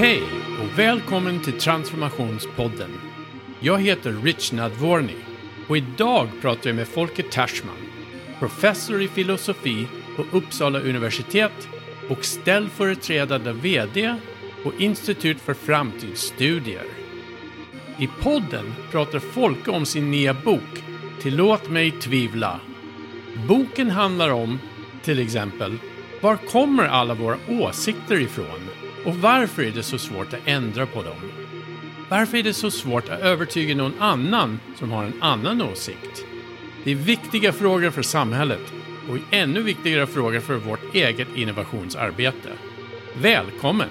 Hej och välkommen till Transformationspodden. Jag heter Rich Nadvorny och idag pratar jag med Folke Tashman, professor i filosofi på Uppsala universitet och ställföreträdande VD på Institut för framtidsstudier. I podden pratar Folke om sin nya bok Tillåt mig tvivla. Boken handlar om, till exempel, var kommer alla våra åsikter ifrån? Och varför är det så svårt att ändra på dem? Varför är det så svårt att övertyga någon annan som har en annan åsikt? Det är viktiga frågor för samhället och ännu viktigare frågor för vårt eget innovationsarbete. Välkommen!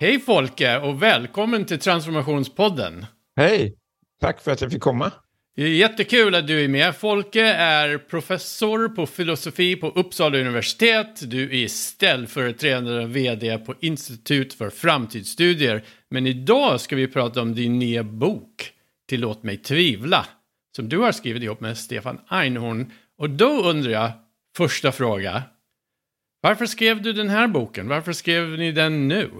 Hej Folke och välkommen till Transformationspodden! Hej! Tack för att jag fick komma. Det är jättekul att du är med. Folke är professor på filosofi på Uppsala universitet. Du är ställföreträdande VD på Institut för framtidsstudier. Men idag ska vi prata om din nya bok, Tillåt mig tvivla, som du har skrivit ihop med Stefan Einhorn. Och då undrar jag, första fråga, varför skrev du den här boken? Varför skrev ni den nu?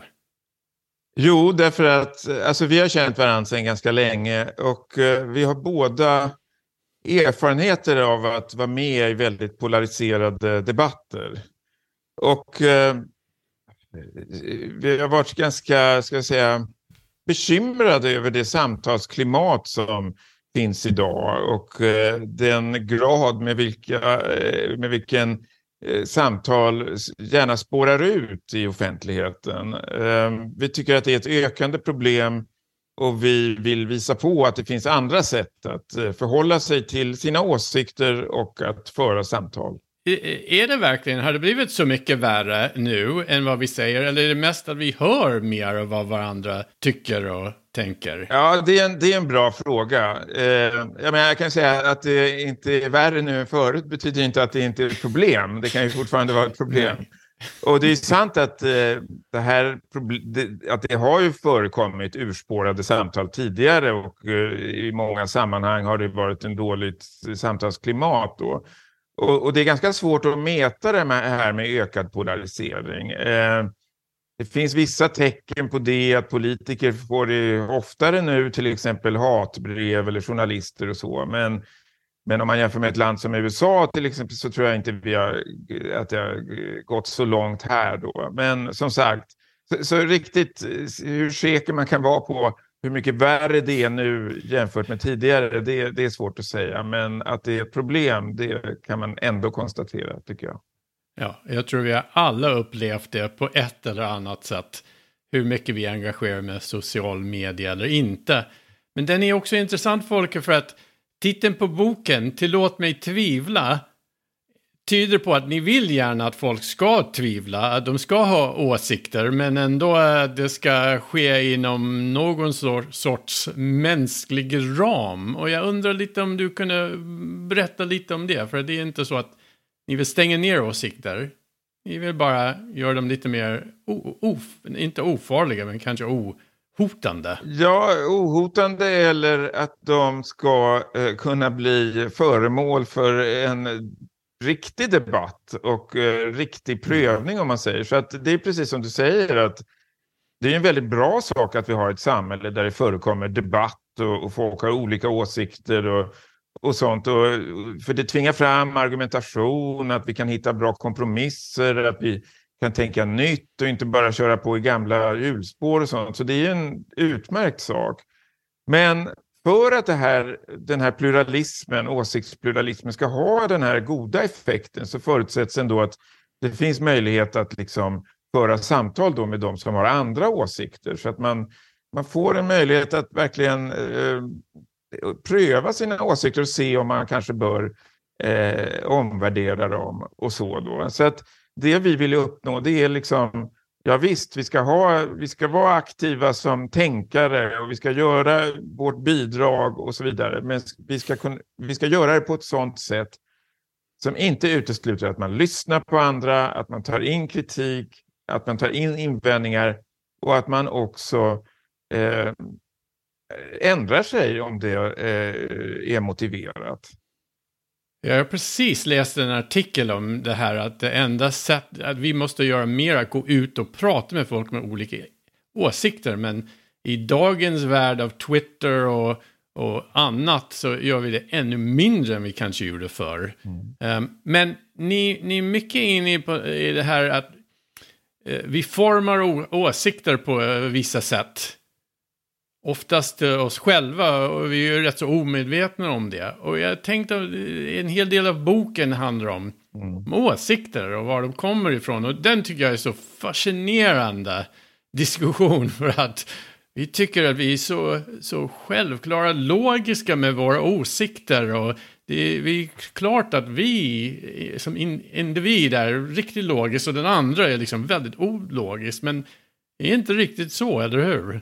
Jo, därför att alltså, vi har känt varandra sedan ganska länge och eh, vi har båda erfarenheter av att vara med i väldigt polariserade debatter. Och eh, vi har varit ganska, ska jag säga, bekymrade över det samtalsklimat som finns idag och eh, den grad med, vilka, eh, med vilken Eh, Eh, samtal gärna spårar ut i offentligheten. Ehm, vi tycker att det är ett ökande problem och vi vill visa på att det finns andra sätt att eh, förhålla sig till sina åsikter och att föra samtal. Är det verkligen, har det blivit så mycket värre nu än vad vi säger? Eller är det mest att vi hör mer av vad varandra tycker och tänker? Ja, det är en, det är en bra fråga. Eh, jag, menar, jag kan säga att det inte är värre nu än förut betyder inte att det inte är ett problem. Det kan ju fortfarande vara ett problem. Och det är sant att, eh, det här, att det har ju förekommit urspårade samtal tidigare och eh, i många sammanhang har det varit en dåligt samtalsklimat då. Och, och, det är ganska svårt att mäta det här med ökad polarisering. Eh, det finns vissa tecken på det, att politiker får det oftare nu, till exempel hatbrev eller journalister och så. Men, men om man jämför med ett land som USA till exempel så tror jag inte vi har, att det har gått så långt här då. Men som sagt, så, så riktigt hur säker man kan vara på hur mycket värre det är nu jämfört med tidigare, det, det är svårt att säga. Men att det är ett problem, det kan man ändå konstatera, tycker jag. Ja, jag tror vi har alla upplevt det på ett eller annat sätt. Hur mycket vi engagerar med social media eller inte. Men den är också intressant Folke för att titeln på boken, Tillåt mig tvivla, tyder på att ni vill gärna att folk ska tvivla, att de ska ha åsikter, men ändå att det ska ske inom någon sorts mänsklig ram. Och jag undrar lite om du kunde berätta lite om det, för det är inte så att ni vill stänga ner åsikter. Ni vill bara göra dem lite mer, inte ofarliga, men kanske ohotande. Ja, ohotande eller att de ska eh, kunna bli föremål för en riktig debatt och eh, riktig prövning om man säger. Så att det är precis som du säger att det är en väldigt bra sak att vi har ett samhälle där det förekommer debatt och, och folk har olika åsikter och, och sånt. Och, för det tvingar fram argumentation, att vi kan hitta bra kompromisser, att vi kan tänka nytt och inte bara köra på i gamla hjulspår och sånt. Så det är en utmärkt sak. Men för att här, den här pluralismen, åsiktspluralismen ska ha den här goda effekten så förutsätts ändå att det finns möjlighet att liksom föra samtal då med de som har andra åsikter så att man, man får en möjlighet att verkligen eh, pröva sina åsikter och se om man kanske bör eh, omvärdera dem och så då. Så att det vi vill uppnå det är liksom Ja visst, vi ska, ha, vi ska vara aktiva som tänkare och vi ska göra vårt bidrag och så vidare. Men vi ska, kunna, vi ska göra det på ett sådant sätt som inte utesluter att man lyssnar på andra, att man tar in kritik, att man tar in invändningar och att man också eh, ändrar sig om det eh, är motiverat. Jag har precis läst en artikel om det här att det enda sättet att vi måste göra mer att gå ut och prata med folk med olika åsikter. Men i dagens värld av Twitter och, och annat så gör vi det ännu mindre än vi kanske gjorde förr. Mm. Um, men ni, ni är mycket inne på i det här att uh, vi formar åsikter på uh, vissa sätt oftast oss själva och vi är rätt så omedvetna om det. Och jag tänkte att en hel del av boken handlar om mm. åsikter och var de kommer ifrån. Och den tycker jag är så fascinerande diskussion för att vi tycker att vi är så, så självklara logiska med våra åsikter och det är, vi är klart att vi som in, individ är riktigt logiska och den andra är liksom väldigt ologisk. Men det är inte riktigt så, eller hur?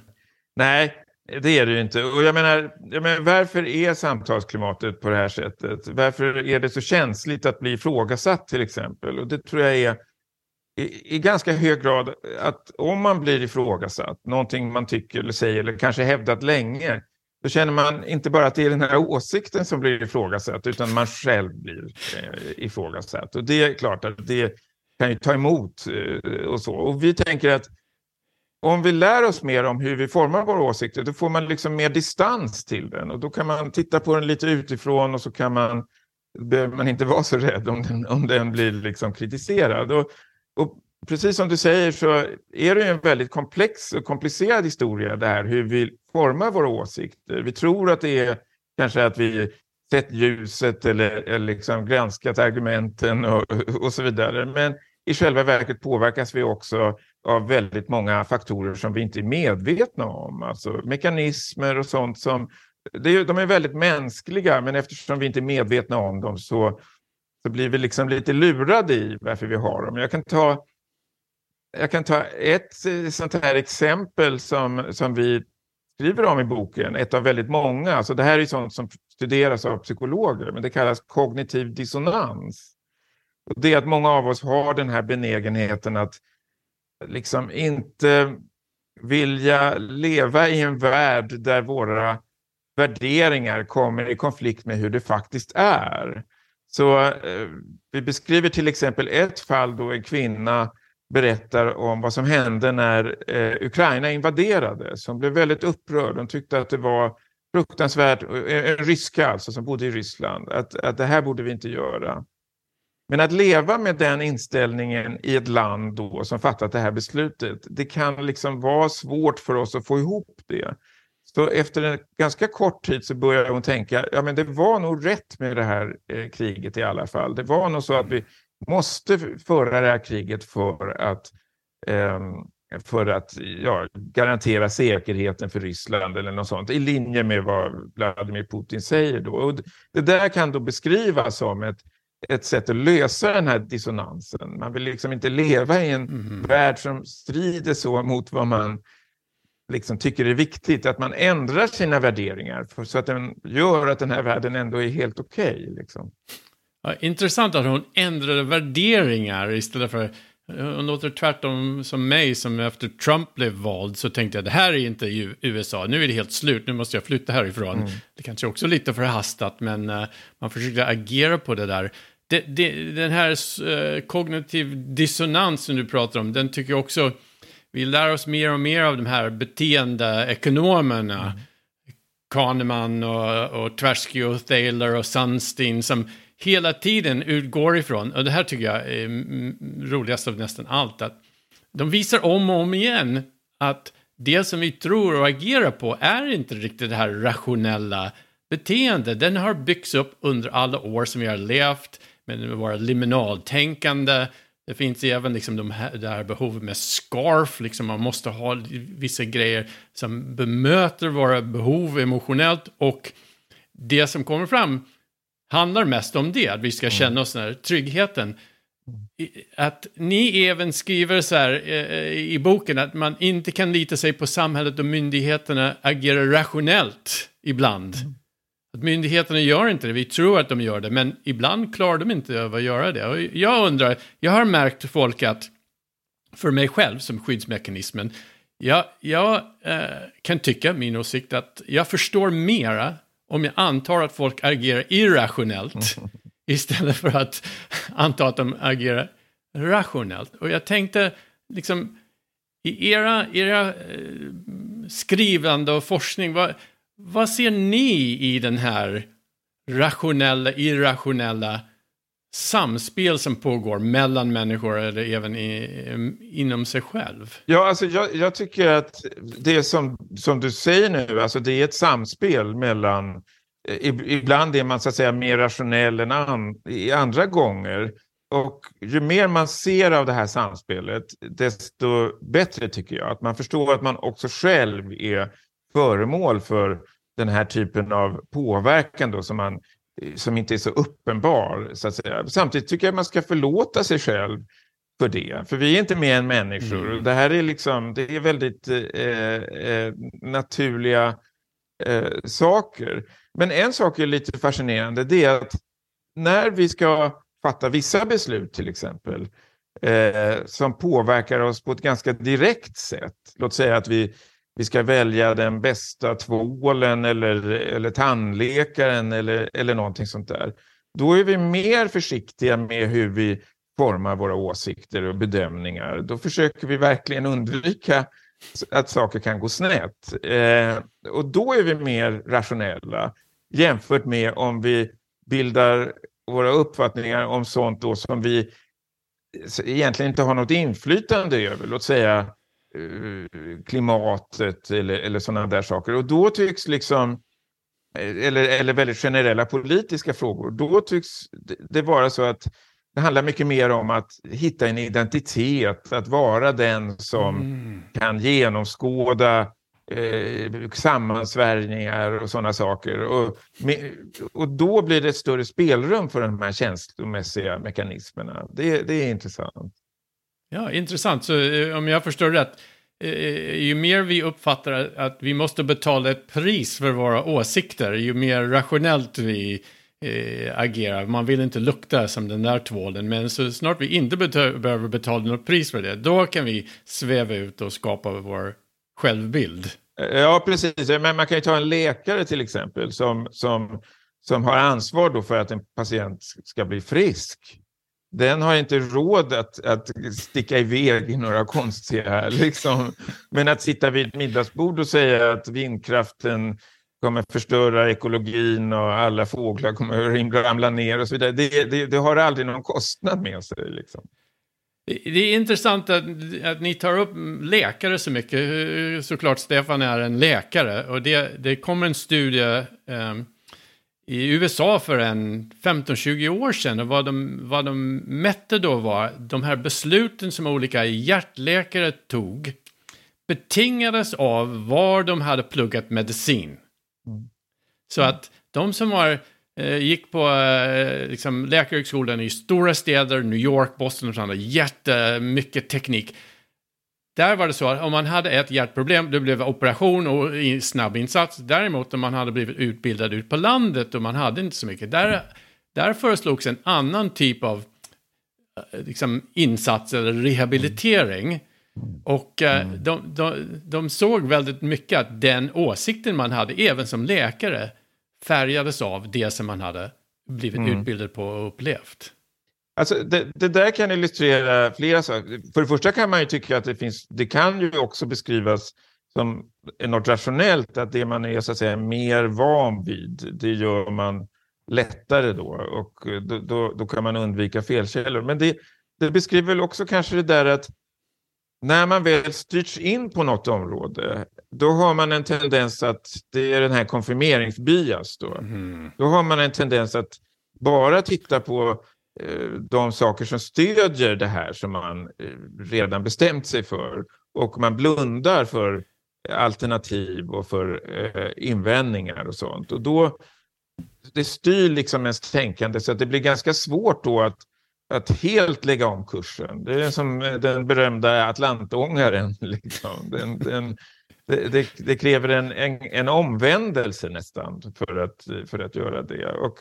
Nej, det är det ju inte. Och jag menar, jag menar, varför är samtalsklimatet på det här sättet? Varför är det så känsligt att bli ifrågasatt till exempel? Och det tror jag är i, i ganska hög grad att om man blir ifrågasatt, någonting man tycker eller säger eller kanske hävdat länge, då känner man inte bara att det är den här åsikten som blir ifrågasatt, utan man själv blir eh, ifrågasatt. Och det är klart att det kan ju ta emot eh, och så. Och vi tänker att om vi lär oss mer om hur vi formar våra åsikter, då får man liksom mer distans till den. Och då kan man titta på den lite utifrån och så kan man, behöver man inte vara så rädd om den, om den blir liksom kritiserad. Och, och precis som du säger så är det en väldigt komplex och komplicerad historia det här hur vi formar våra åsikter. Vi tror att det är kanske att vi sett ljuset eller, eller liksom granskat argumenten och, och så vidare. Men i själva verket påverkas vi också av väldigt många faktorer som vi inte är medvetna om. Alltså mekanismer och sånt som... Det är, de är väldigt mänskliga, men eftersom vi inte är medvetna om dem så, så blir vi liksom lite lurade i varför vi har dem. Jag kan ta, jag kan ta ett eh, sånt här exempel som, som vi skriver om i boken, ett av väldigt många. Alltså det här är sånt som studeras av psykologer, men det kallas kognitiv dissonans. Det är att många av oss har den här benägenheten att liksom inte vilja leva i en värld där våra värderingar kommer i konflikt med hur det faktiskt är. Så eh, vi beskriver till exempel ett fall då en kvinna berättar om vad som hände när eh, Ukraina invaderades. Hon blev väldigt upprörd. Hon tyckte att det var fruktansvärt, eh, en ryska alltså som bodde i Ryssland, att, att det här borde vi inte göra. Men att leva med den inställningen i ett land då som fattat det här beslutet, det kan liksom vara svårt för oss att få ihop det. Så efter en ganska kort tid så började hon tänka, ja men det var nog rätt med det här eh, kriget i alla fall. Det var nog så att vi måste föra det här kriget för att, eh, för att ja, garantera säkerheten för Ryssland eller något sånt, i linje med vad Vladimir Putin säger då. Och det där kan då beskrivas som ett ett sätt att lösa den här dissonansen. Man vill liksom inte leva i en mm. värld som strider så mot vad man liksom tycker är viktigt. Att man ändrar sina värderingar för, så att den gör att den här världen ändå är helt okej. Okay, liksom. ja, intressant att hon ändrade värderingar istället för hon låter tvärtom som mig som efter Trump blev vald så tänkte jag det här är inte USA, nu är det helt slut, nu måste jag flytta härifrån. Mm. Det kanske också är lite förhastat men uh, man försökte agera på det där. Det, det, den här uh, kognitiv dissonans som du pratar om, den tycker jag också, vi lär oss mer och mer av de här beteendeekonomerna. Mm. Kahneman och, och Tversky och Thaler och Sunstein som hela tiden utgår ifrån, och det här tycker jag är roligast av nästan allt, att de visar om och om igen att det som vi tror och agerar på är inte riktigt det här rationella beteendet. Den har byggts upp under alla år som vi har levt med våra liminaltänkande. Det finns även liksom de här, det här behovet med scarf, liksom man måste ha vissa grejer som bemöter våra behov emotionellt och det som kommer fram handlar mest om det, att vi ska mm. känna oss den här tryggheten. Att ni även skriver så här eh, i boken att man inte kan lita sig på samhället och myndigheterna agerar rationellt ibland. Att myndigheterna gör inte det, vi tror att de gör det, men ibland klarar de inte av att göra det. Och jag undrar, jag har märkt folk att, för mig själv som skyddsmekanismen, jag, jag eh, kan tycka, min åsikt, att jag förstår mera om jag antar att folk agerar irrationellt istället för att anta att de agerar rationellt. Och jag tänkte, liksom, i era, era eh, skrivande och forskning, vad, vad ser ni i den här rationella, irrationella samspel som pågår mellan människor eller även i, inom sig själv? Ja, alltså jag, jag, tycker att det som, som du säger nu, alltså det är ett samspel mellan eh, Ibland är man så att säga mer rationell än an, i andra gånger. Och ju mer man ser av det här samspelet, desto bättre tycker jag. Att man förstår att man också själv är föremål för den här typen av påverkan då, som, man, som inte är så uppenbar. Så att säga. Samtidigt tycker jag att man ska förlåta sig själv för det. För vi är inte mer än människor. Mm. Det här är liksom, det är väldigt eh, eh, naturliga eh, saker. Men en sak är lite fascinerande, det är att när vi ska fatta vissa beslut till exempel, eh, som påverkar oss på ett ganska direkt sätt. Låt säga att vi, vi ska välja den bästa tvålen eller, eller tandläkaren eller, eller någonting sånt där. Då är vi mer försiktiga med hur vi formar våra åsikter och bedömningar. Då försöker vi verkligen undvika att saker kan gå snett. Eh, och då är vi mer rationella jämfört med om vi bildar våra uppfattningar om sånt då som vi egentligen inte har något inflytande över, låt säga klimatet eller, eller sådana där saker. Och då tycks liksom, eller, eller väldigt generella politiska frågor, då tycks det vara så att det handlar mycket mer om att hitta en identitet, att vara den som mm. kan genomskåda eh, sammansvärjningar och sådana saker. Och, och då blir det ett större spelrum för de här känslomässiga mekanismerna. Det, det är intressant. Ja, intressant. Så eh, om jag förstår rätt, eh, ju mer vi uppfattar att vi måste betala ett pris för våra åsikter, ju mer rationellt vi eh, agerar. Man vill inte lukta som den där tvålen, men så snart vi inte behöver betala något pris för det, då kan vi sväva ut och skapa vår självbild. Ja, precis. Men man kan ju ta en läkare till exempel som, som, som har ansvar då för att en patient ska bli frisk. Den har inte råd att, att sticka iväg i några konstiga... Liksom. Men att sitta vid ett middagsbord och säga att vindkraften kommer förstöra ekologin och alla fåglar kommer ramla ner och så vidare. Det, det, det har aldrig någon kostnad med sig. Liksom. Det är intressant att, att ni tar upp läkare så mycket. Såklart Stefan är en läkare och det, det kommer en studie eh, i USA för en 15-20 år sedan och vad de, vad de mätte då var de här besluten som olika hjärtläkare tog betingades av var de hade pluggat medicin. Mm. Så att de som var Eh, gick på eh, liksom, läkarhögskolan i stora städer, New York, Boston och sådana, jättemycket teknik. Där var det så att om man hade ett hjärtproblem, då blev det operation och snabb insats. Däremot om man hade blivit utbildad ut på landet och man hade inte så mycket, där, där föreslogs en annan typ av eh, liksom, insats eller rehabilitering. Och mm. de, de, de såg väldigt mycket att den åsikten man hade, även som läkare, färgades av det som man hade blivit mm. utbildad på och upplevt. Alltså det, det, där kan illustrera flera saker. För det första kan man ju tycka att det finns, det kan ju också beskrivas som något rationellt, att det man är så att säga mer van vid, det gör man lättare då och då, då, då kan man undvika felkällor. Men det, det beskriver väl också kanske det där att när man väl styrts in på något område, då har man en tendens att, det är den här konfirmeringsbias då, mm. då har man en tendens att bara titta på Eh, de saker som stödjer det här som man eh, redan bestämt sig för och man blundar för alternativ och för eh, invändningar och sånt. Och då, det styr liksom ens tänkande så att det blir ganska svårt då att att helt lägga om kursen. Det är som den berömda Atlantångaren. Liksom. Den, den, det, det, det, kräver en, en, en, omvändelse nästan för att, för att göra det. Och,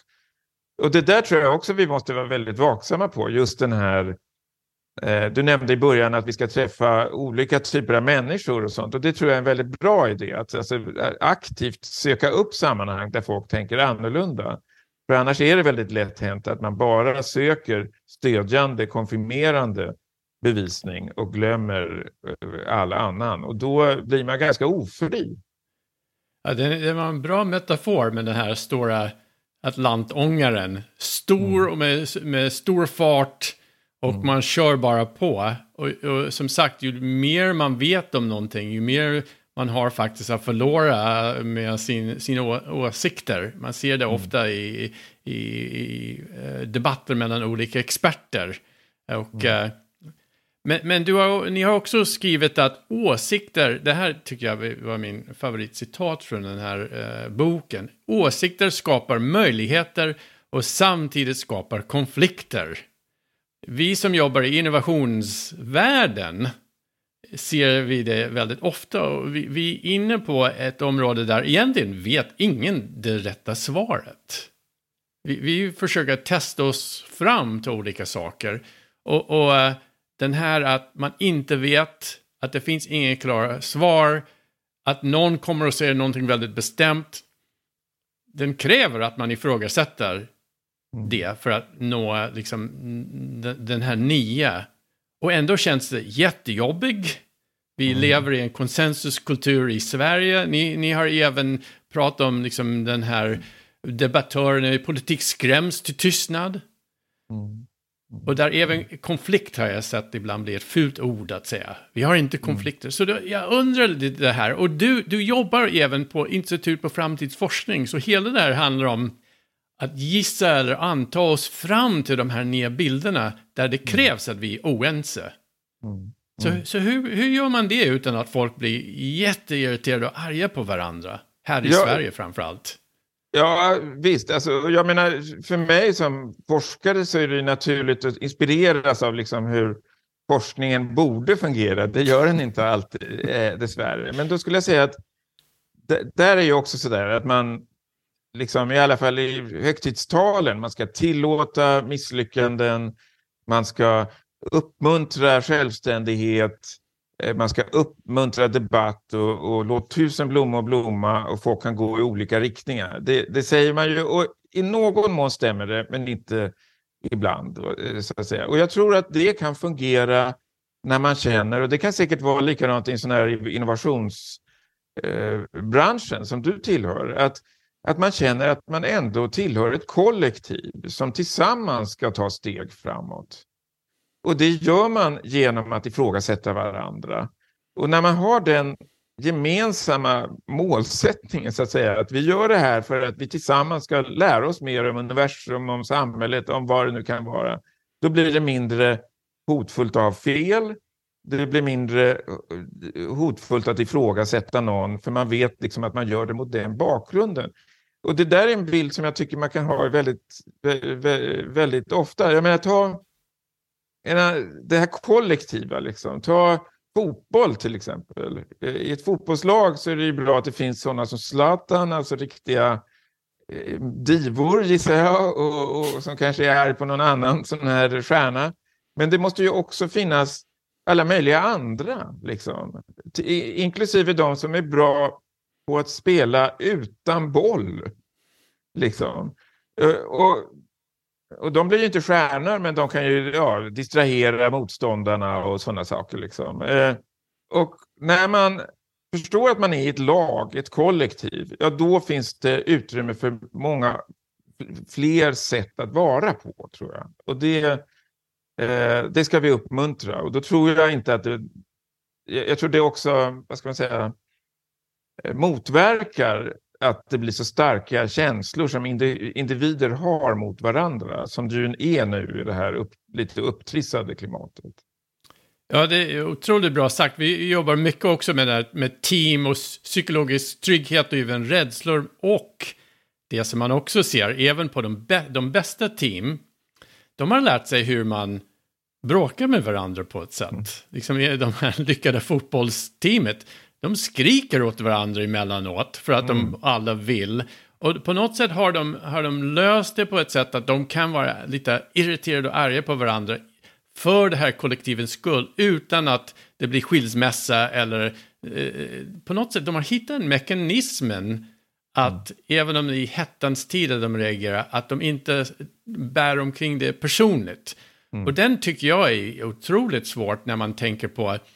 och det där tror jag också vi måste vara väldigt vaksamma på. Just den här... Eh, du nämnde i början att vi ska träffa olika typer av människor och sånt. Och det tror jag är en väldigt bra idé. Att alltså, eh, aktivt söka upp sammanhang där folk tänker annorlunda. För annars är det väldigt lätt hänt att man bara söker stödjande, konfirmerande bevisning och glömmer eh, all annan. Och då blir man ganska ofri. Ja, det var en bra metafor med den här stora Atlantångaren. Stor mm. och med, med stor fart och mm. man kör bara på. Och, och, som sagt, ju mer man vet om någonting, ju mer man har faktiskt att förlora med sin, sina åsikter. Man ser det mm. ofta i, i, i, eh, debatter mellan olika experter. Och, mm. Eh, men, men du har, ni har också skrivit att åsikter, det här tycker jag var min favoritcitat från den här eh, boken. Åsikter skapar möjligheter och samtidigt skapar konflikter. Vi som jobbar i innovationsvärlden ser vi det väldigt ofta och vi, vi är inne på ett område där egentligen vet ingen det rätta svaret. Vi, vi försöker testa oss fram till olika saker och, och eh, den här att man inte vet, att det finns inga klara svar, att någon kommer att säga någonting väldigt bestämt. Den kräver att man ifrågasätter mm. det för att nå liksom den här nya. Och ändå känns det jättejobbig. Vi mm. lever i en konsensuskultur i Sverige. Ni, ni har även pratat om liksom den här debattören i politik skräms till tystnad. Mm. Och där även konflikt har jag sett ibland blir ett fult ord att säga. Vi har inte mm. konflikter. Mm. Så då, jag undrar det här. Och du, du jobbar även på Institut på framtidsforskning. Så hela det här handlar om att gissa eller anta oss fram till de här nya bilderna där det mm. krävs att vi är oense. Mm. Så, mm. så hur, hur gör man det utan att folk blir jätteirriterade och arga på varandra? Här i ja, Sverige framför allt. Ja, visst. Alltså, jag menar, för mig som forskare så är det naturligt att inspireras av liksom hur forskningen borde fungera. Det gör den inte alltid, eh, dessvärre. Men då skulle jag säga att där är ju också så där att man, liksom, i alla fall i högtidstalen, man ska tillåta misslyckanden, man ska uppmuntra självständighet, Eh, Eh, man ska uppmuntra debatt och, och låt tusen blommor blomma och folk kan gå i olika riktningar. Det, det, säger man ju och i någon mån stämmer det, men inte ibland. Eh, så att säga. Och jag tror att det kan fungera när man känner, och det kan säkert vara likadant i en sån här innovationsbranschen eh, som du tillhör, att, att man känner att man ändå tillhör ett kollektiv som tillsammans ska ta steg framåt. Och det gör man genom att ifrågasätta varandra. Och när man har den gemensamma målsättningen, så att säga, att vi gör det här för att vi tillsammans ska lära oss mer om universum, om samhället, om vad det nu kan vara, då blir det mindre hotfullt av fel. Det blir mindre eh, hotfullt att ifrågasätta någon, för man vet liksom att man gör det mot den bakgrunden. Och det där är en bild som jag tycker man kan ha väldigt, väldigt ofta. Jag menar, ta det här kollektiva, liksom. ta fotboll till exempel. Eh, I ett fotbollslag så är det ju bra att det finns sådana som Zlatan, alltså riktiga eh, divor gissar jag, och, och, som kanske är på någon annan sån här stjärna. Men det måste ju också finnas alla möjliga andra, liksom. inklusive de som är bra på att spela utan boll. Liksom. Eh, och och de blir ju inte stjärnor, men de kan ju ja, distrahera motståndarna och sådana saker. Liksom. Eh, och när man förstår att man är i ett lag, ett kollektiv, ja då finns det utrymme för många fler sätt att vara på, tror jag. Och det, eh, det ska vi uppmuntra. Och då tror jag inte att det... Jag tror det också, vad ska man säga, eh, motverkar att det blir så starka känslor som individer har mot varandra, som ju är nu i det här upp, lite upptrissade klimatet. Ja, det är otroligt bra sagt. Vi jobbar mycket också med, det här, med team och psykologisk trygghet och även rädslor. Och det som man också ser, även på de, de bästa team, de har lärt sig hur man bråkar med varandra på ett sätt. Mm. Liksom de här lyckade fotbollsteamet, de skriker åt varandra emellanåt för att mm. de alla vill. Och på något sätt har de, har de löst det på ett sätt att de kan vara lite irriterade och arga på varandra för det här kollektivens skull utan att det blir skilsmässa eller eh, på något sätt, de har hittat en mekanismen att även om det är i hettans tider de reagerar, att de inte bär omkring det personligt. Mm. Och den tycker jag är otroligt svårt när man tänker på att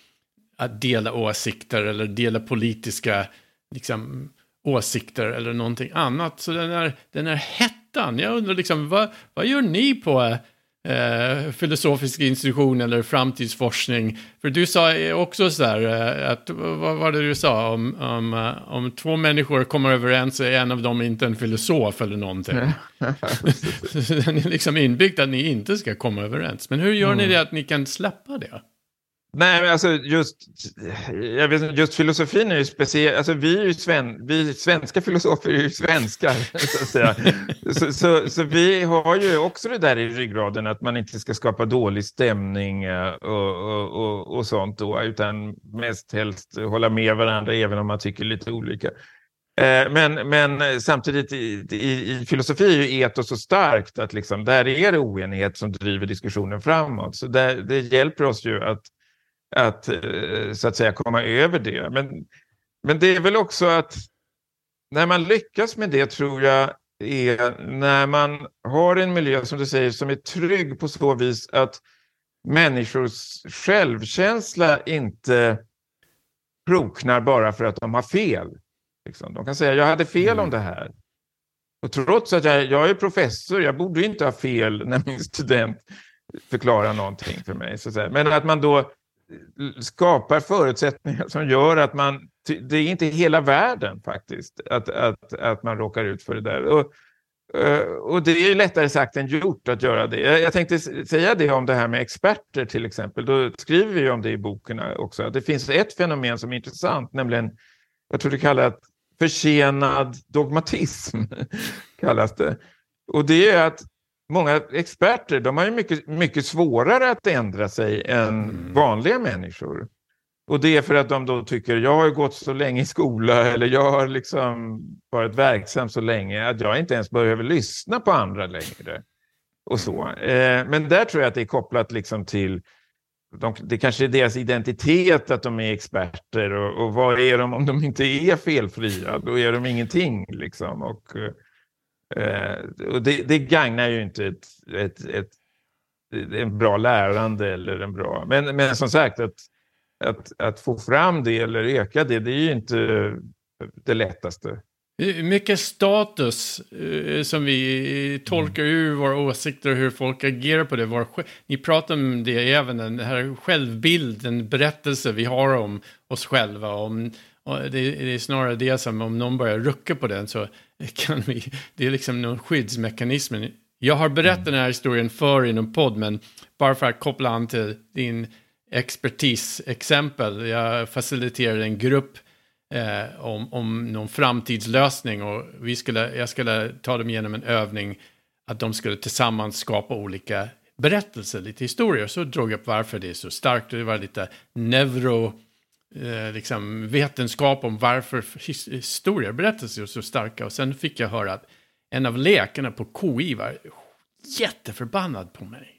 dela åsikter eller dela politiska liksom, åsikter eller någonting annat. Så den här, den här hettan, jag undrar liksom, vad, vad gör ni på eh, filosofisk institution eller framtidsforskning? För du sa också så här, eh, att, vad var det du sa, om, om, uh, om två människor kommer överens så är en av dem inte en filosof eller någonting. den är liksom inbyggt att ni inte ska komma överens. Men hur gör mm. ni det att ni kan släppa det? Nej, men alltså just, jag vet, just filosofin är ju speciell. Alltså vi, är ju sven, vi svenska filosofer är ju svenskar. Så, att säga. så, så, så, vi har ju också det där i ryggraden att man inte ska skapa dålig stämning eh, och, och, och, och sånt då, utan mest helst hålla med varandra även om man tycker lite olika. Eh, men, men samtidigt i, i, i, filosofi är ju etos så starkt att liksom, där är det oenighet som driver diskussionen framåt. Så där, det hjälper oss ju att att eh, så att säga komma över det. Men, men det är väl också att när man lyckas med det tror jag är när man har en miljö som du säger som är trygg på så vis att människors självkänsla inte kroknar bara för att de har fel. Liksom. De kan säga jag hade fel mm. om det här. Och trots att jag, jag är professor, jag borde inte ha fel när min student förklarar någonting för mig. Så Men att man då skapar förutsättningar som gör att man, det är inte hela världen faktiskt, att, att, att man råkar ut för det där. Och, eh, och det är ju lättare sagt än gjort att göra det. Jag tänkte säga det om det här med experter till exempel. Då skriver vi om det i boken också. Det finns ett fenomen som är intressant, nämligen, jag tror det kallas försenad dogmatism, kallas det. Och det är att många experter de har ju mycket, mycket svårare att ändra sig än mm. vanliga människor. Och det är för att de då tycker jag har gått så länge i skola eller jag har liksom varit verksam så länge att jag inte ens behöver lyssna på andra längre. Och så. Eh, men där tror jag att det är kopplat liksom till de, det kanske är deras identitet att de är experter och, och vad är de om de inte är felfria? Då är de ingenting liksom. Och, eh, och det, det gagnar ju inte ett, ett, ett, en bra lärande eller en bra... Men, men som sagt, att, att, att få fram det eller öka det, det är ju inte det lättaste. Mycket status eh, som vi tolkar ur våra åsikter och hur folk agerar på det. Vår, ni pratar om det även, den här självbilden, berättelse vi har om oss själva. Om, det, det, är snarare det som om någon börjar rucka på den så kan vi, det är liksom någon skyddsmekanism. Jag har berättat den här historien för i någon podd, men bara för att koppla an till din expertisexempel. Jag faciliterade en grupp eh, om, om någon framtidslösning och vi skulle, jag skulle ta dem igenom en övning att de skulle tillsammans skapa olika berättelser, lite historier. Så drog jag upp varför det är så starkt. och Det var lite neuro eh, liksom, vetenskap om varför historier, berättelser är så starka. Och sen fick jag höra att en av läkarna på KI var jätteförbannad på mig.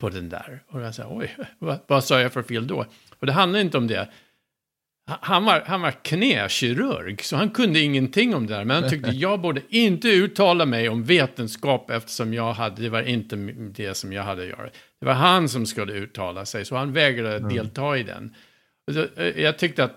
På den där. Och jag sa, oj, vad, vad sa jag för fel då? Och det handlar inte om det. Han var, han var knäkirurg, så han kunde ingenting om det där. Men han tyckte jag borde inte uttala mig om vetenskap eftersom jag hade, det var inte det som jag hade att göra. Det var han som skulle uttala sig, så han vägrade mm. delta i den. Eh, jag tyckte att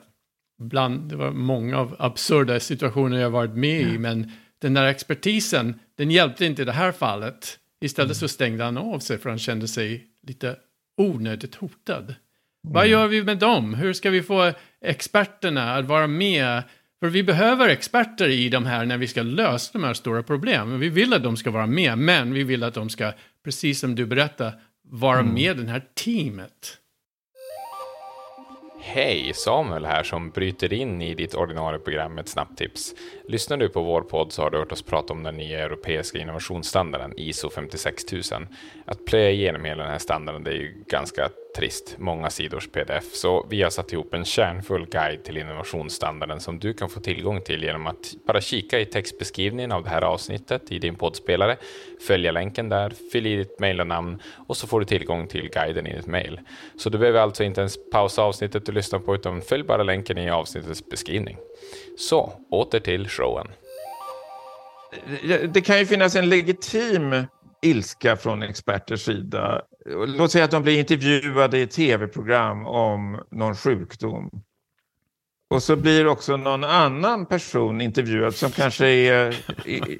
bland, det var många av absurda situationer jag varit med i, men den där expertisen, den hjälpte inte i det här fallet. Istället mm. så stängde han av sig för han kände sig lite onödigt hotad. Mm. Vad gör vi med dem? Hur ska vi få experterna att vara med? För vi behöver experter i de här när vi ska lösa de här stora problemen. Vi vill att de ska vara med, men vi vill att de ska, precis som du berättade, vara mm. med i det här teamet. Hej! Samuel här som bryter in i ditt ordinarie program med ett snabbt tips. Lyssnar du på vår podd så har du hört oss prata om den nya europeiska innovationsstandarden ISO 56000. Att plöja igenom hela den här standarden det är ju ganska trist, många sidors pdf, så vi har satt ihop en kärnfull guide till innovationsstandarden som du kan få tillgång till genom att bara kika i textbeskrivningen av det här avsnittet i din poddspelare, följa länken där, fyll i ditt mejl och namn och så får du tillgång till guiden i ditt mejl. Så du behöver alltså inte ens pausa avsnittet du lyssnar på utan följ bara länken i avsnittets beskrivning. Så, åter till showen. det kan ju finnas en legitim ilska från experters sida. Låt säga att de blir intervjuade i tv-program om någon sjukdom. Och så blir också någon annan person intervjuad som kanske är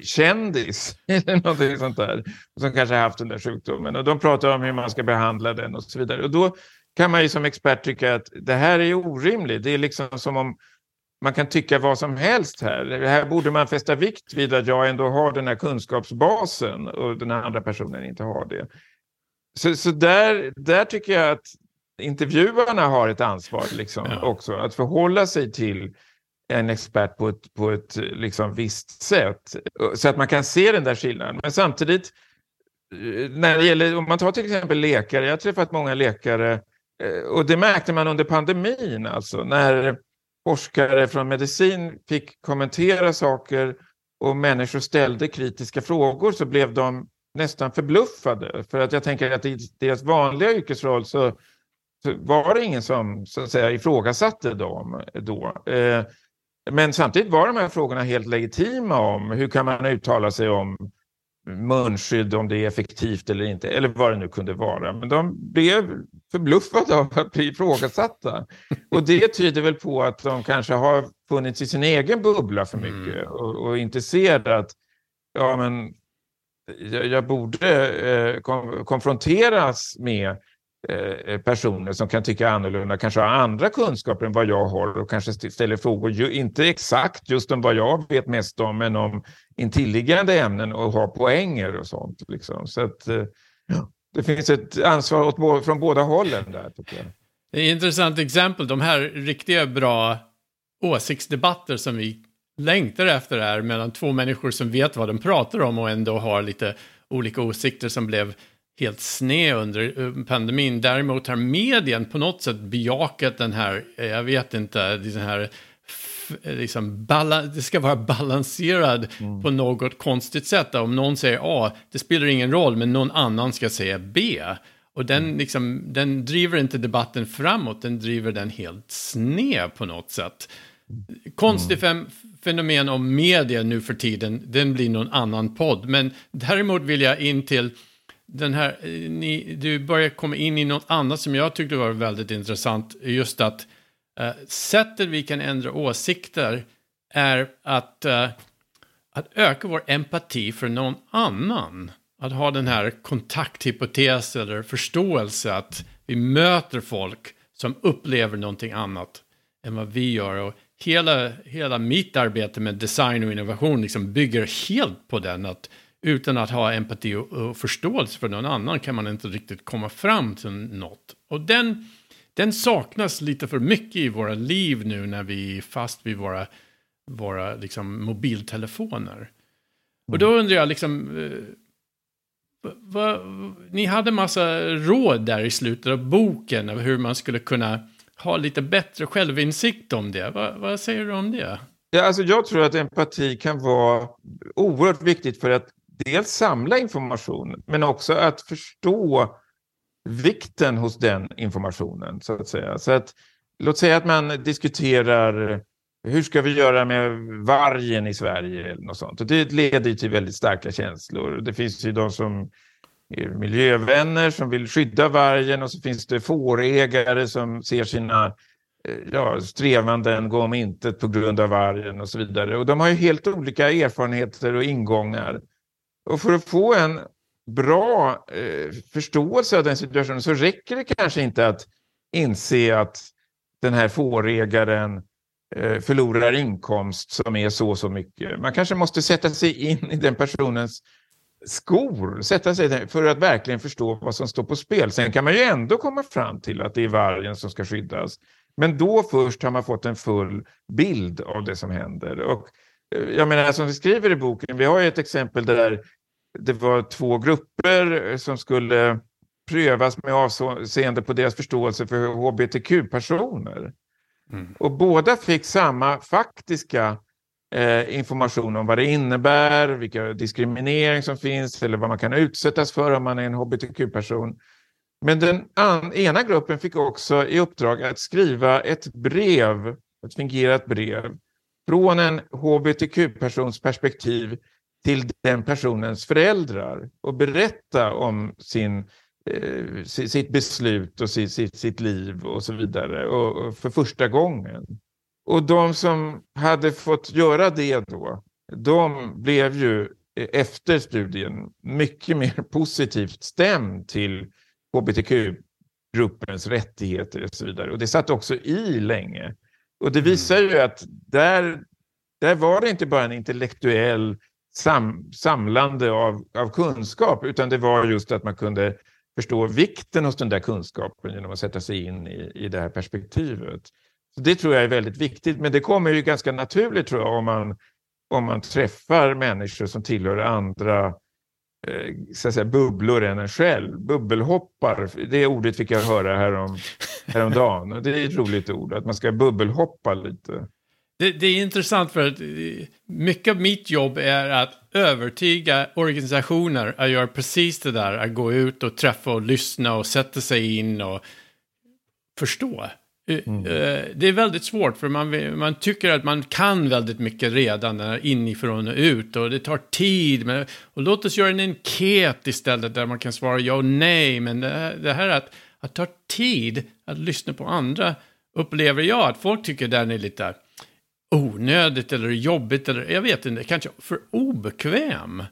kändis eller någonting sånt där. Som kanske har haft den där sjukdomen. Och de pratar om hur man ska behandla den och så vidare. Och då kan man ju som expert tycka att det här är orimligt. Det är liksom som om man kan tycka vad som helst här. Här borde man fästa vikt vid att jag ändå har den här kunskapsbasen och den andra personen inte har det. Så, så där, där tycker jag att intervjuarna har ett ansvar liksom, ja. också. Att förhålla sig till en expert på ett, på ett liksom, visst sätt. Så att man kan se den där skillnaden. Men samtidigt, eh, när det gäller, om man tar till exempel läkare, jag har träffat många läkare eh, och det märkte man under pandemin, alltså när forskare från medicin fick kommentera saker och människor ställde kritiska frågor så blev de nästan förbluffade. För att jag tänker att i deras vanliga yrkesroll så, så var det ingen som så att säga, ifrågasatte dem då. Eh, men samtidigt var de här frågorna helt legitima om hur kan man uttala sig om munskydd, om det är effektivt eller inte, eller vad det nu kunde vara. Men de blev förbluffade av att bli ifrågasatta. Och det tyder väl på att de kanske har funnits i sin egen bubbla för mycket mm. och, och, inte ser att ja, men, jag, jag borde eh, kom, konfronteras med Eh, personer som kan tycka annorlunda, kanske har andra kunskaper än vad jag har och kanske ställer frågor, inte exakt just om vad jag vet mest om, men om intilliggande ämnen och har poänger och sånt. Liksom. Så att, eh, det finns ett ansvar åt, från båda hållen där. Tycker jag. Det är ett intressant exempel, de här riktiga bra åsiktsdebatter som vi längtar efter är mellan två människor som vet vad de pratar om och ändå har lite olika åsikter som blev helt sned under eh, pandemin. Däremot har medien på något sätt bejakat den här, eh, jag vet inte, den här eh, liksom det ska vara balanserad mm. på något konstigt sätt. Om någon säger A, det spelar ingen roll, men någon annan ska säga B. Och den, mm. liksom, den driver inte debatten framåt, den driver den helt sned på något sätt. Konstigt mm fenomen om media nu för tiden, den blir någon annan podd. Men däremot vill jag in till den här, eh, ni, du börjar komma in i något annat som jag tyckte var väldigt intressant. Just att uh, sättet vi kan ändra åsikter är att, uh, att öka vår empati för någon annan. Att ha den här kontakthypotes eller förståelse att vi möter folk som upplever någonting annat än vad vi gör. Och hela, hela mitt arbete med design och innovation liksom bygger helt på den. att utan att ha empati och, och, förståelse för någon annan kan man inte riktigt komma fram till något. Och den, den saknas lite för mycket i våra liv nu när vi är fast vid våra, våra liksom, mobiltelefoner. Mm. Och då undrar jag liksom, eh, va, ni hade massa råd där i slutet av boken av hur man skulle kunna ha lite bättre självinsikt om det. Va, vad säger du om det? Ja, alltså jag tror att empati kan vara oerhört viktigt för att dels samla information men också att förstå vikten hos den informationen så att säga. Så att, låt säga att man diskuterar hur ska vi göra med vargen i Sverige eller något sånt. Och det leder till väldigt starka känslor. Det finns ju de som miljövänner som vill skydda vargen och så finns det fårägare som ser sina eh, ja, strävanden gå om intet på grund av vargen och så vidare. Och de har ju helt olika erfarenheter och ingångar. Och för att få en bra eh, förståelse av den situationen så räcker det kanske inte att inse att den här fårägaren eh, förlorar inkomst som är så så mycket. Man kanske måste sätta sig in i den personens skor, sätta sig för att verkligen förstå vad som står på spel. Sen kan man ju ändå komma fram till att det är vargen som ska skyddas. Men då först har man fått en full bild av det som händer. Och jag menar, som vi skriver i boken, vi har ju ett exempel där det var två grupper som skulle prövas med avseende på deras förståelse för hbtq-personer. Mm. Och båda fick samma faktiska eh, information om vad det innebär, vilka diskriminering som finns eller vad man kan utsättas för om man är en hbtq-person. Men den ena gruppen fick också i uppdrag att skriva ett brev, ett fingerat brev, från en hbtq-persons perspektiv till den personens föräldrar och berätta om sin, eh, sitt beslut och sitt, sitt, sitt liv och så vidare och, och för första gången. Och de som hade fått göra det då, de blev ju efter studien mycket mer positivt stämd till hbtq-gruppens rättigheter och så vidare. Och det satt också i länge. Och det visar ju att där, där var det inte bara en intellektuell sam, samlande av, av kunskap, utan det var just att man kunde förstå vikten hos den där kunskapen genom att sätta sig in i, i det här perspektivet. Det tror jag är väldigt viktigt, men det kommer ju ganska naturligt tror jag om man, om man träffar människor som tillhör andra eh, så att säga, bubblor än en själv. Bubbelhoppar, det ordet fick jag höra härom, häromdagen. Det är ett roligt ord, att man ska bubbelhoppa lite. Det, det, är intressant för att eh, mycket av mitt jobb är att övertyga organisationer att göra precis det där, att gå ut och träffa och lyssna och sätta sig in och förstå. Eh, mm. Eh, det är väldigt svårt för man, man tycker att man kan väldigt mycket redan inifrån och ut och det tar tid. Men, och låt oss göra en enkät istället där man kan svara ja och nej. Men det, det här att, att ta tid att lyssna på andra upplever jag att folk tycker den är lite onödigt eller jobbigt eller jag vet inte, kanske för obekväm.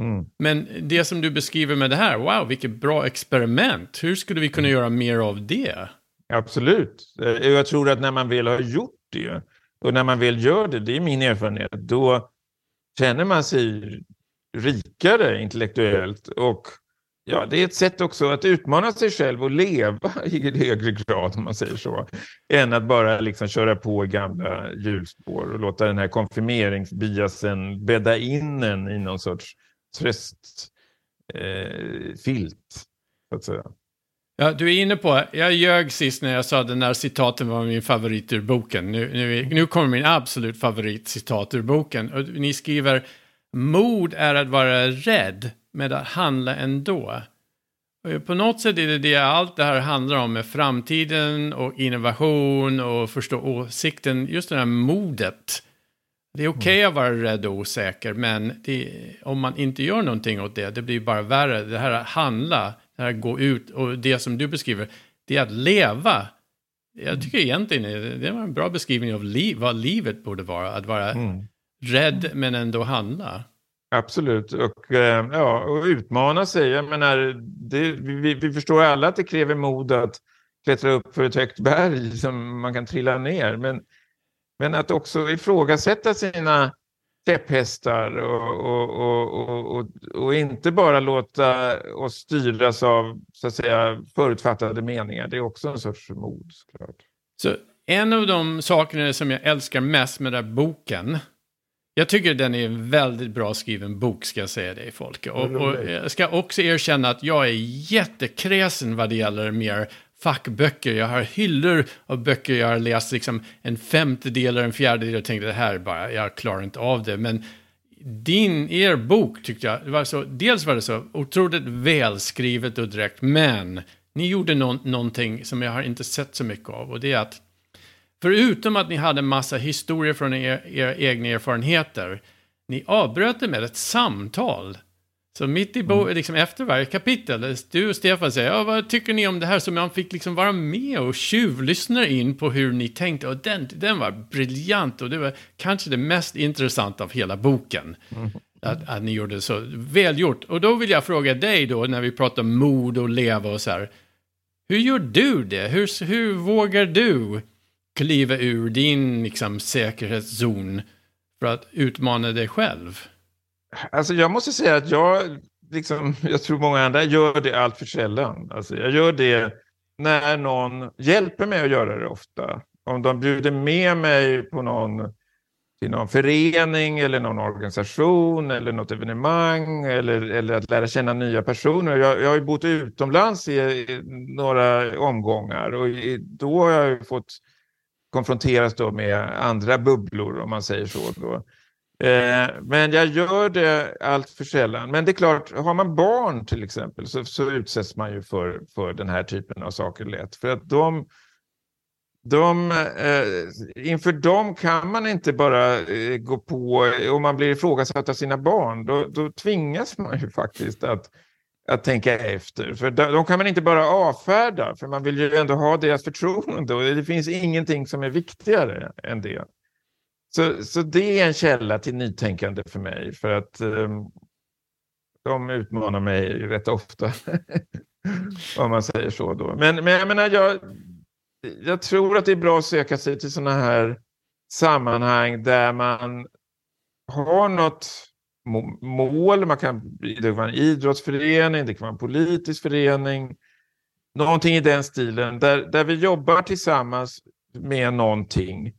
Mm. Men det som du beskriver med det här, wow, vilket bra experiment. Hur skulle vi kunna göra mer av det? Absolut. Eh, jag tror att när man väl har gjort det och när man väl gör det, det är min erfarenhet, då känner man sig rikare intellektuellt och ja, det är ett sätt också att utmana sig själv och leva i högre grad, om man säger så, än att bara liksom köra på gamla hjulspår och låta den här konfirmeringsbiasen bädda in en i någon sorts tröstfilt, eh, så att säga. Ja, du är inne på, jag ljög sist när jag sa den där citaten var min favorit ur boken. Nu, nu, nu kommer min absolut favoritcitat ur boken. Och ni skriver, mod är att vara rädd med att handla ändå. Och på något sätt är det det allt det här handlar om med framtiden och innovation och förstå åsikten, just det här modet. Det är okej okay att vara rädd och osäker, men det, om man inte gör någonting åt det, det blir bara värre. Det här att handla, det här att gå ut och det som du beskriver, det är att leva. Jag tycker egentligen det var en bra beskrivning av liv, vad livet borde vara. Att vara mm. rädd men ändå handla. Absolut, och, eh, ja, och utmana sig. Jag menar, det, vi, vi förstår alla att det kräver mod att klättra upp för ett högt berg som man kan trilla ner. Men, men att också ifrågasätta sina käpphästar och, och, och, och, och, inte bara låta oss styras av så att säga, förutfattade meningar. Det är också en sorts mod. Såklart. Så en av de sakerna som jag älskar mest med den här boken jag tycker den är en väldigt bra skriven bok, ska jag säga det, Folke. Och, och jag ska också erkänna att jag är jättekräsen vad det gäller mer fackböcker. Jag har hyllor av böcker jag har läst, liksom en femtedel eller en fjärdedel och tänkte det här bara, jag klarar inte av det. Men din, er bok tyckte jag, det var så, dels var det så otroligt välskrivet och direkt, men ni gjorde no någonting som jag har inte sett så mycket av och det är att Förutom att ni hade massa historier från er, era egna erfarenheter, ni avbröt det med ett samtal. Så mitt i bo, mm. liksom efter varje kapitel, du och Stefan säger, ja, vad tycker ni om det här? Så man fick liksom vara med och tjuvlyssna in på hur ni tänkte. Och den, den var briljant och det var kanske det mest intressanta av hela boken. Mm. Att, att ni gjorde det så välgjort. Och då vill jag fråga dig då, när vi pratar mod och leva och så här. Hur gör du det? Hur, hur vågar du kliva ur din liksom, säkerhetszon för att utmana dig själv? Alltså jag måste säga att jag, liksom, jag tror många andra gör det allt för sällan. Alltså jag gör det när någon hjälper mig att göra det ofta. Om de bjuder med mig på någon, till någon förening eller någon organisation eller något evenemang eller, eller att lära känna nya personer. Jag, jag har ju bott utomlands i, i några omgångar och i, då har jag fått konfronteras då med andra bubblor om man säger så. Då. Eh, men jag gör det allt för sällan. Men det är klart, har man barn till exempel så, så utsätts man ju för, för den här typen av saker lätt. För att de, de, eh, inför dem kan man inte bara eh, gå på, om man blir ifrågasatt av sina barn, då, då tvingas man ju faktiskt att, att tänka efter. För de, de, kan man inte bara avfärda, för man vill ju ändå ha deras förtroende och det finns ingenting som är viktigare än det. Så, så det är en källa till nytänkande för mig, för att um, de utmanar mig rätt ofta. om man säger så då. Men, men jag menar, jag, jag tror att det är bra att söka sig till sådana här sammanhang där man har något mål. Man kan, det kan vara en idrottsförening, det kan vara en politisk förening. Någonting i den stilen där, där vi jobbar tillsammans med någonting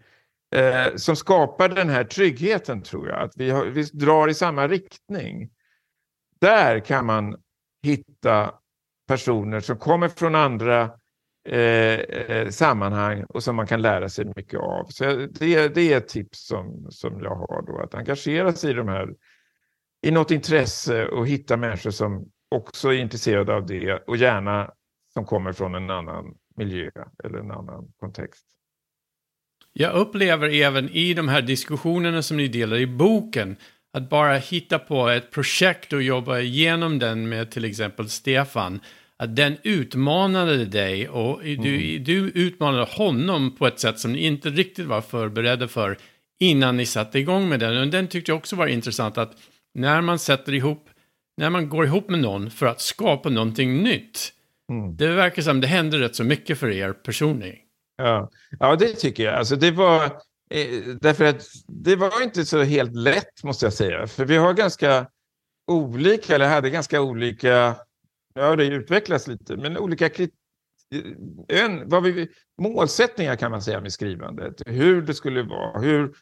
eh, som skapar den här tryggheten tror jag. Att vi, har, vi drar i samma riktning. Där kan man hitta personer som kommer från andra eh, eh sammanhang och som man kan lära sig mycket av. Så det, det är ett tips som, som jag har då, att engagera sig i de här i något intresse och hitta människor som också är intresserade av det och gärna som kommer från en annan miljö eller en annan kontext. Jag upplever även i de här diskussionerna som ni delar i boken att bara hitta på ett projekt och jobba igenom den med till exempel Stefan att den utmanade dig och du, mm. du utmanade honom på ett sätt som ni inte riktigt var förberedda för innan ni satte igång med den. Och den tyckte jag också var intressant att när man sätter ihop, när man går ihop med någon för att skapa någonting nytt, mm. det verkar som det händer rätt så mycket för er personligen. Ja, ja det tycker jag. Alltså det var, eh, därför att det var inte så helt lätt måste jag säga, för vi har ganska olika, eller hade ganska olika Ja, det utvecklas lite, men olika eh, en, vad vi, målsättningar kan man säga med skrivandet. Hur det skulle vara, hur,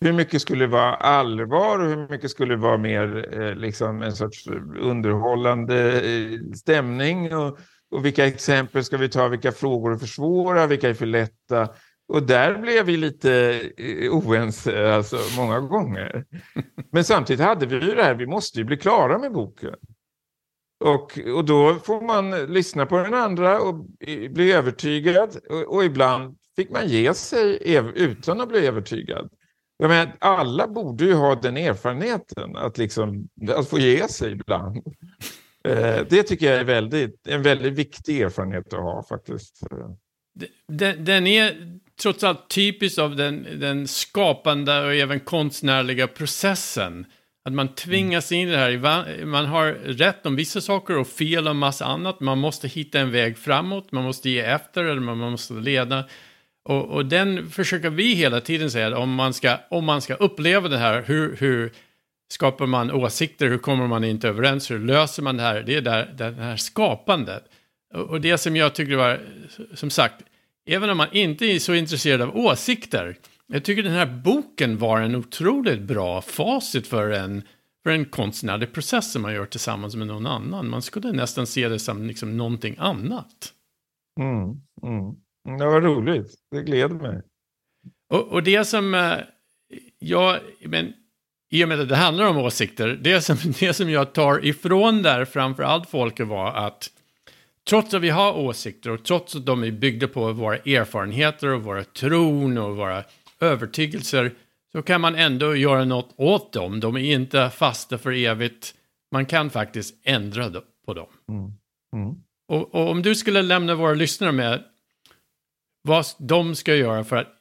hur mycket skulle vara allvar och hur mycket skulle vara mer eh, liksom en sorts underhållande eh, stämning. Och, och vilka exempel ska vi ta, vilka frågor är för svåra, vilka är för lätta. Och där blev vi lite eh, oense alltså, många gånger. Men samtidigt hade vi ju det här, vi måste ju bli klara med boken. Och, och då får man lyssna på den andra och bli övertygad. Och, och ibland fick man ge sig utan att bli övertygad. Jag menar, alla borde ju ha den erfarenheten att, liksom, att få ge sig ibland. Eh, det tycker jag är väldigt, en väldigt viktig erfarenhet att ha faktiskt. Den, den är trots allt typisk av den, den skapande och även konstnärliga processen. Att man tvingas in i det här. Man har rätt om vissa saker och fel om massa annat. Man måste hitta en väg framåt. Man måste ge efter eller man måste leda. Och, och den försöker vi hela tiden säga. Om man ska, om man ska uppleva det här. Hur, hur skapar man åsikter? Hur kommer man inte överens? Hur löser man det här? Det är där, det här skapandet. Och, det som jag tycker var, som sagt. Även om man inte är så intresserad av åsikter jag tycker den här boken var en otroligt bra facit för en, för en konstnärlig process som man gör tillsammans med någon annan. Man skulle nästan se det som liksom någonting annat. Mm, mm. Det var roligt, det gläder mig. Och, och det som eh, jag, men i och med att det handlar om åsikter, det som, det som jag tar ifrån där framför allt folket var att trots att vi har åsikter och trots att de är byggda på våra erfarenheter och våra tron och våra övertygelser så kan man ändå göra något åt dem. De är inte fasta för evigt. Man kan faktiskt ändra på dem. Mm. Mm. Och, och, om du skulle lämna våra lyssnare med vad de ska göra för att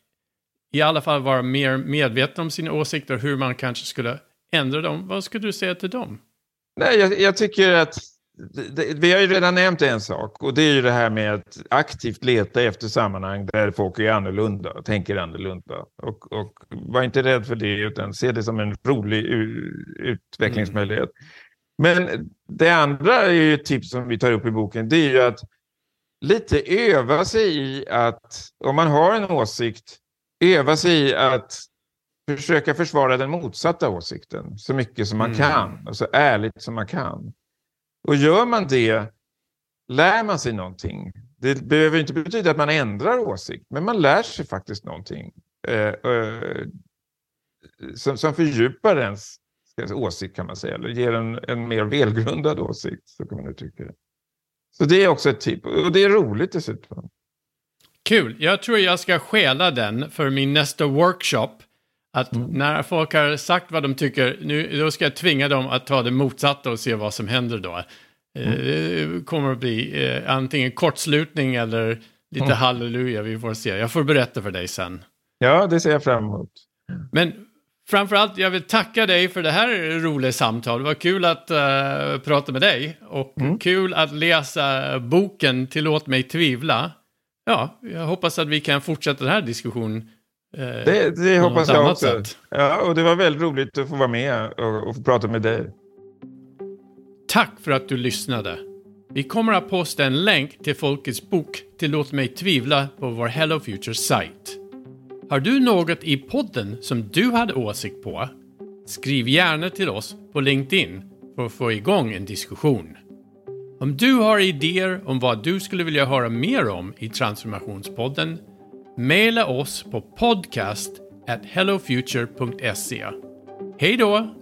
i alla fall vara mer medvetna om sina åsikter, hur man kanske skulle ändra dem. Vad skulle du säga till dem? Nej, jag, jag tycker att vi har ju redan nämnt en sak och det är ju det här med att aktivt leta efter sammanhang där folk är annorlunda, tänker annorlunda. Och, och var inte rädd för det utan se det som en rolig utvecklingsmöjlighet. Mm. Men det andra är ju ett tips som vi tar upp i boken, det är ju att lite öva sig i att, om man har en åsikt, öva sig i att försöka försvara den motsatta åsikten så mycket som man mm. kan och så ärligt som man kan. Och gör man det lär man sig någonting. Det behöver inte betyda att man ändrar åsikt, men man lär sig faktiskt någonting eh, eh, som, som fördjupar ens säga, åsikt kan man säga, eller ger en, en mer välgrundad åsikt, så kan man uttrycka det. Så det är också ett tips, och det är roligt dessutom. Kul! Jag tror jag ska stjäla den för min nästa workshop. Att Mm. när folk har sagt vad de tycker, nu, då ska jag tvinga dem att ta det motsatta och se vad som händer då. Eh, Mm. Det kommer att bli eh, antingen kortslutning eller lite Mm. halleluja, vi får se. Jag får berätta för dig sen. Ja, det ser jag fram emot. Men framförallt, jag vill tacka dig för det här roliga samtal. Det var kul att eh, prata med dig och Mm. kul att läsa boken Tillåt mig tvivla. Ja, jag hoppas att vi kan fortsätta den här diskussionen. eh, Det, det hoppas jag också. sätt. Ja, och det var väldigt roligt att få vara med och, och få prata med dig. Tack för att du lyssnade. Vi kommer att posta en länk till Folkets bok Tillåt mig tvivla på vår Hello Future sajt. Har du något i podden som du hade åsikt på? Skriv gärna till oss på LinkedIn för att få igång en diskussion. Om du har idéer om vad du skulle vilja höra mer om i Transformationspodden, mejla oss på podcast at hellofuture.se. Hej då!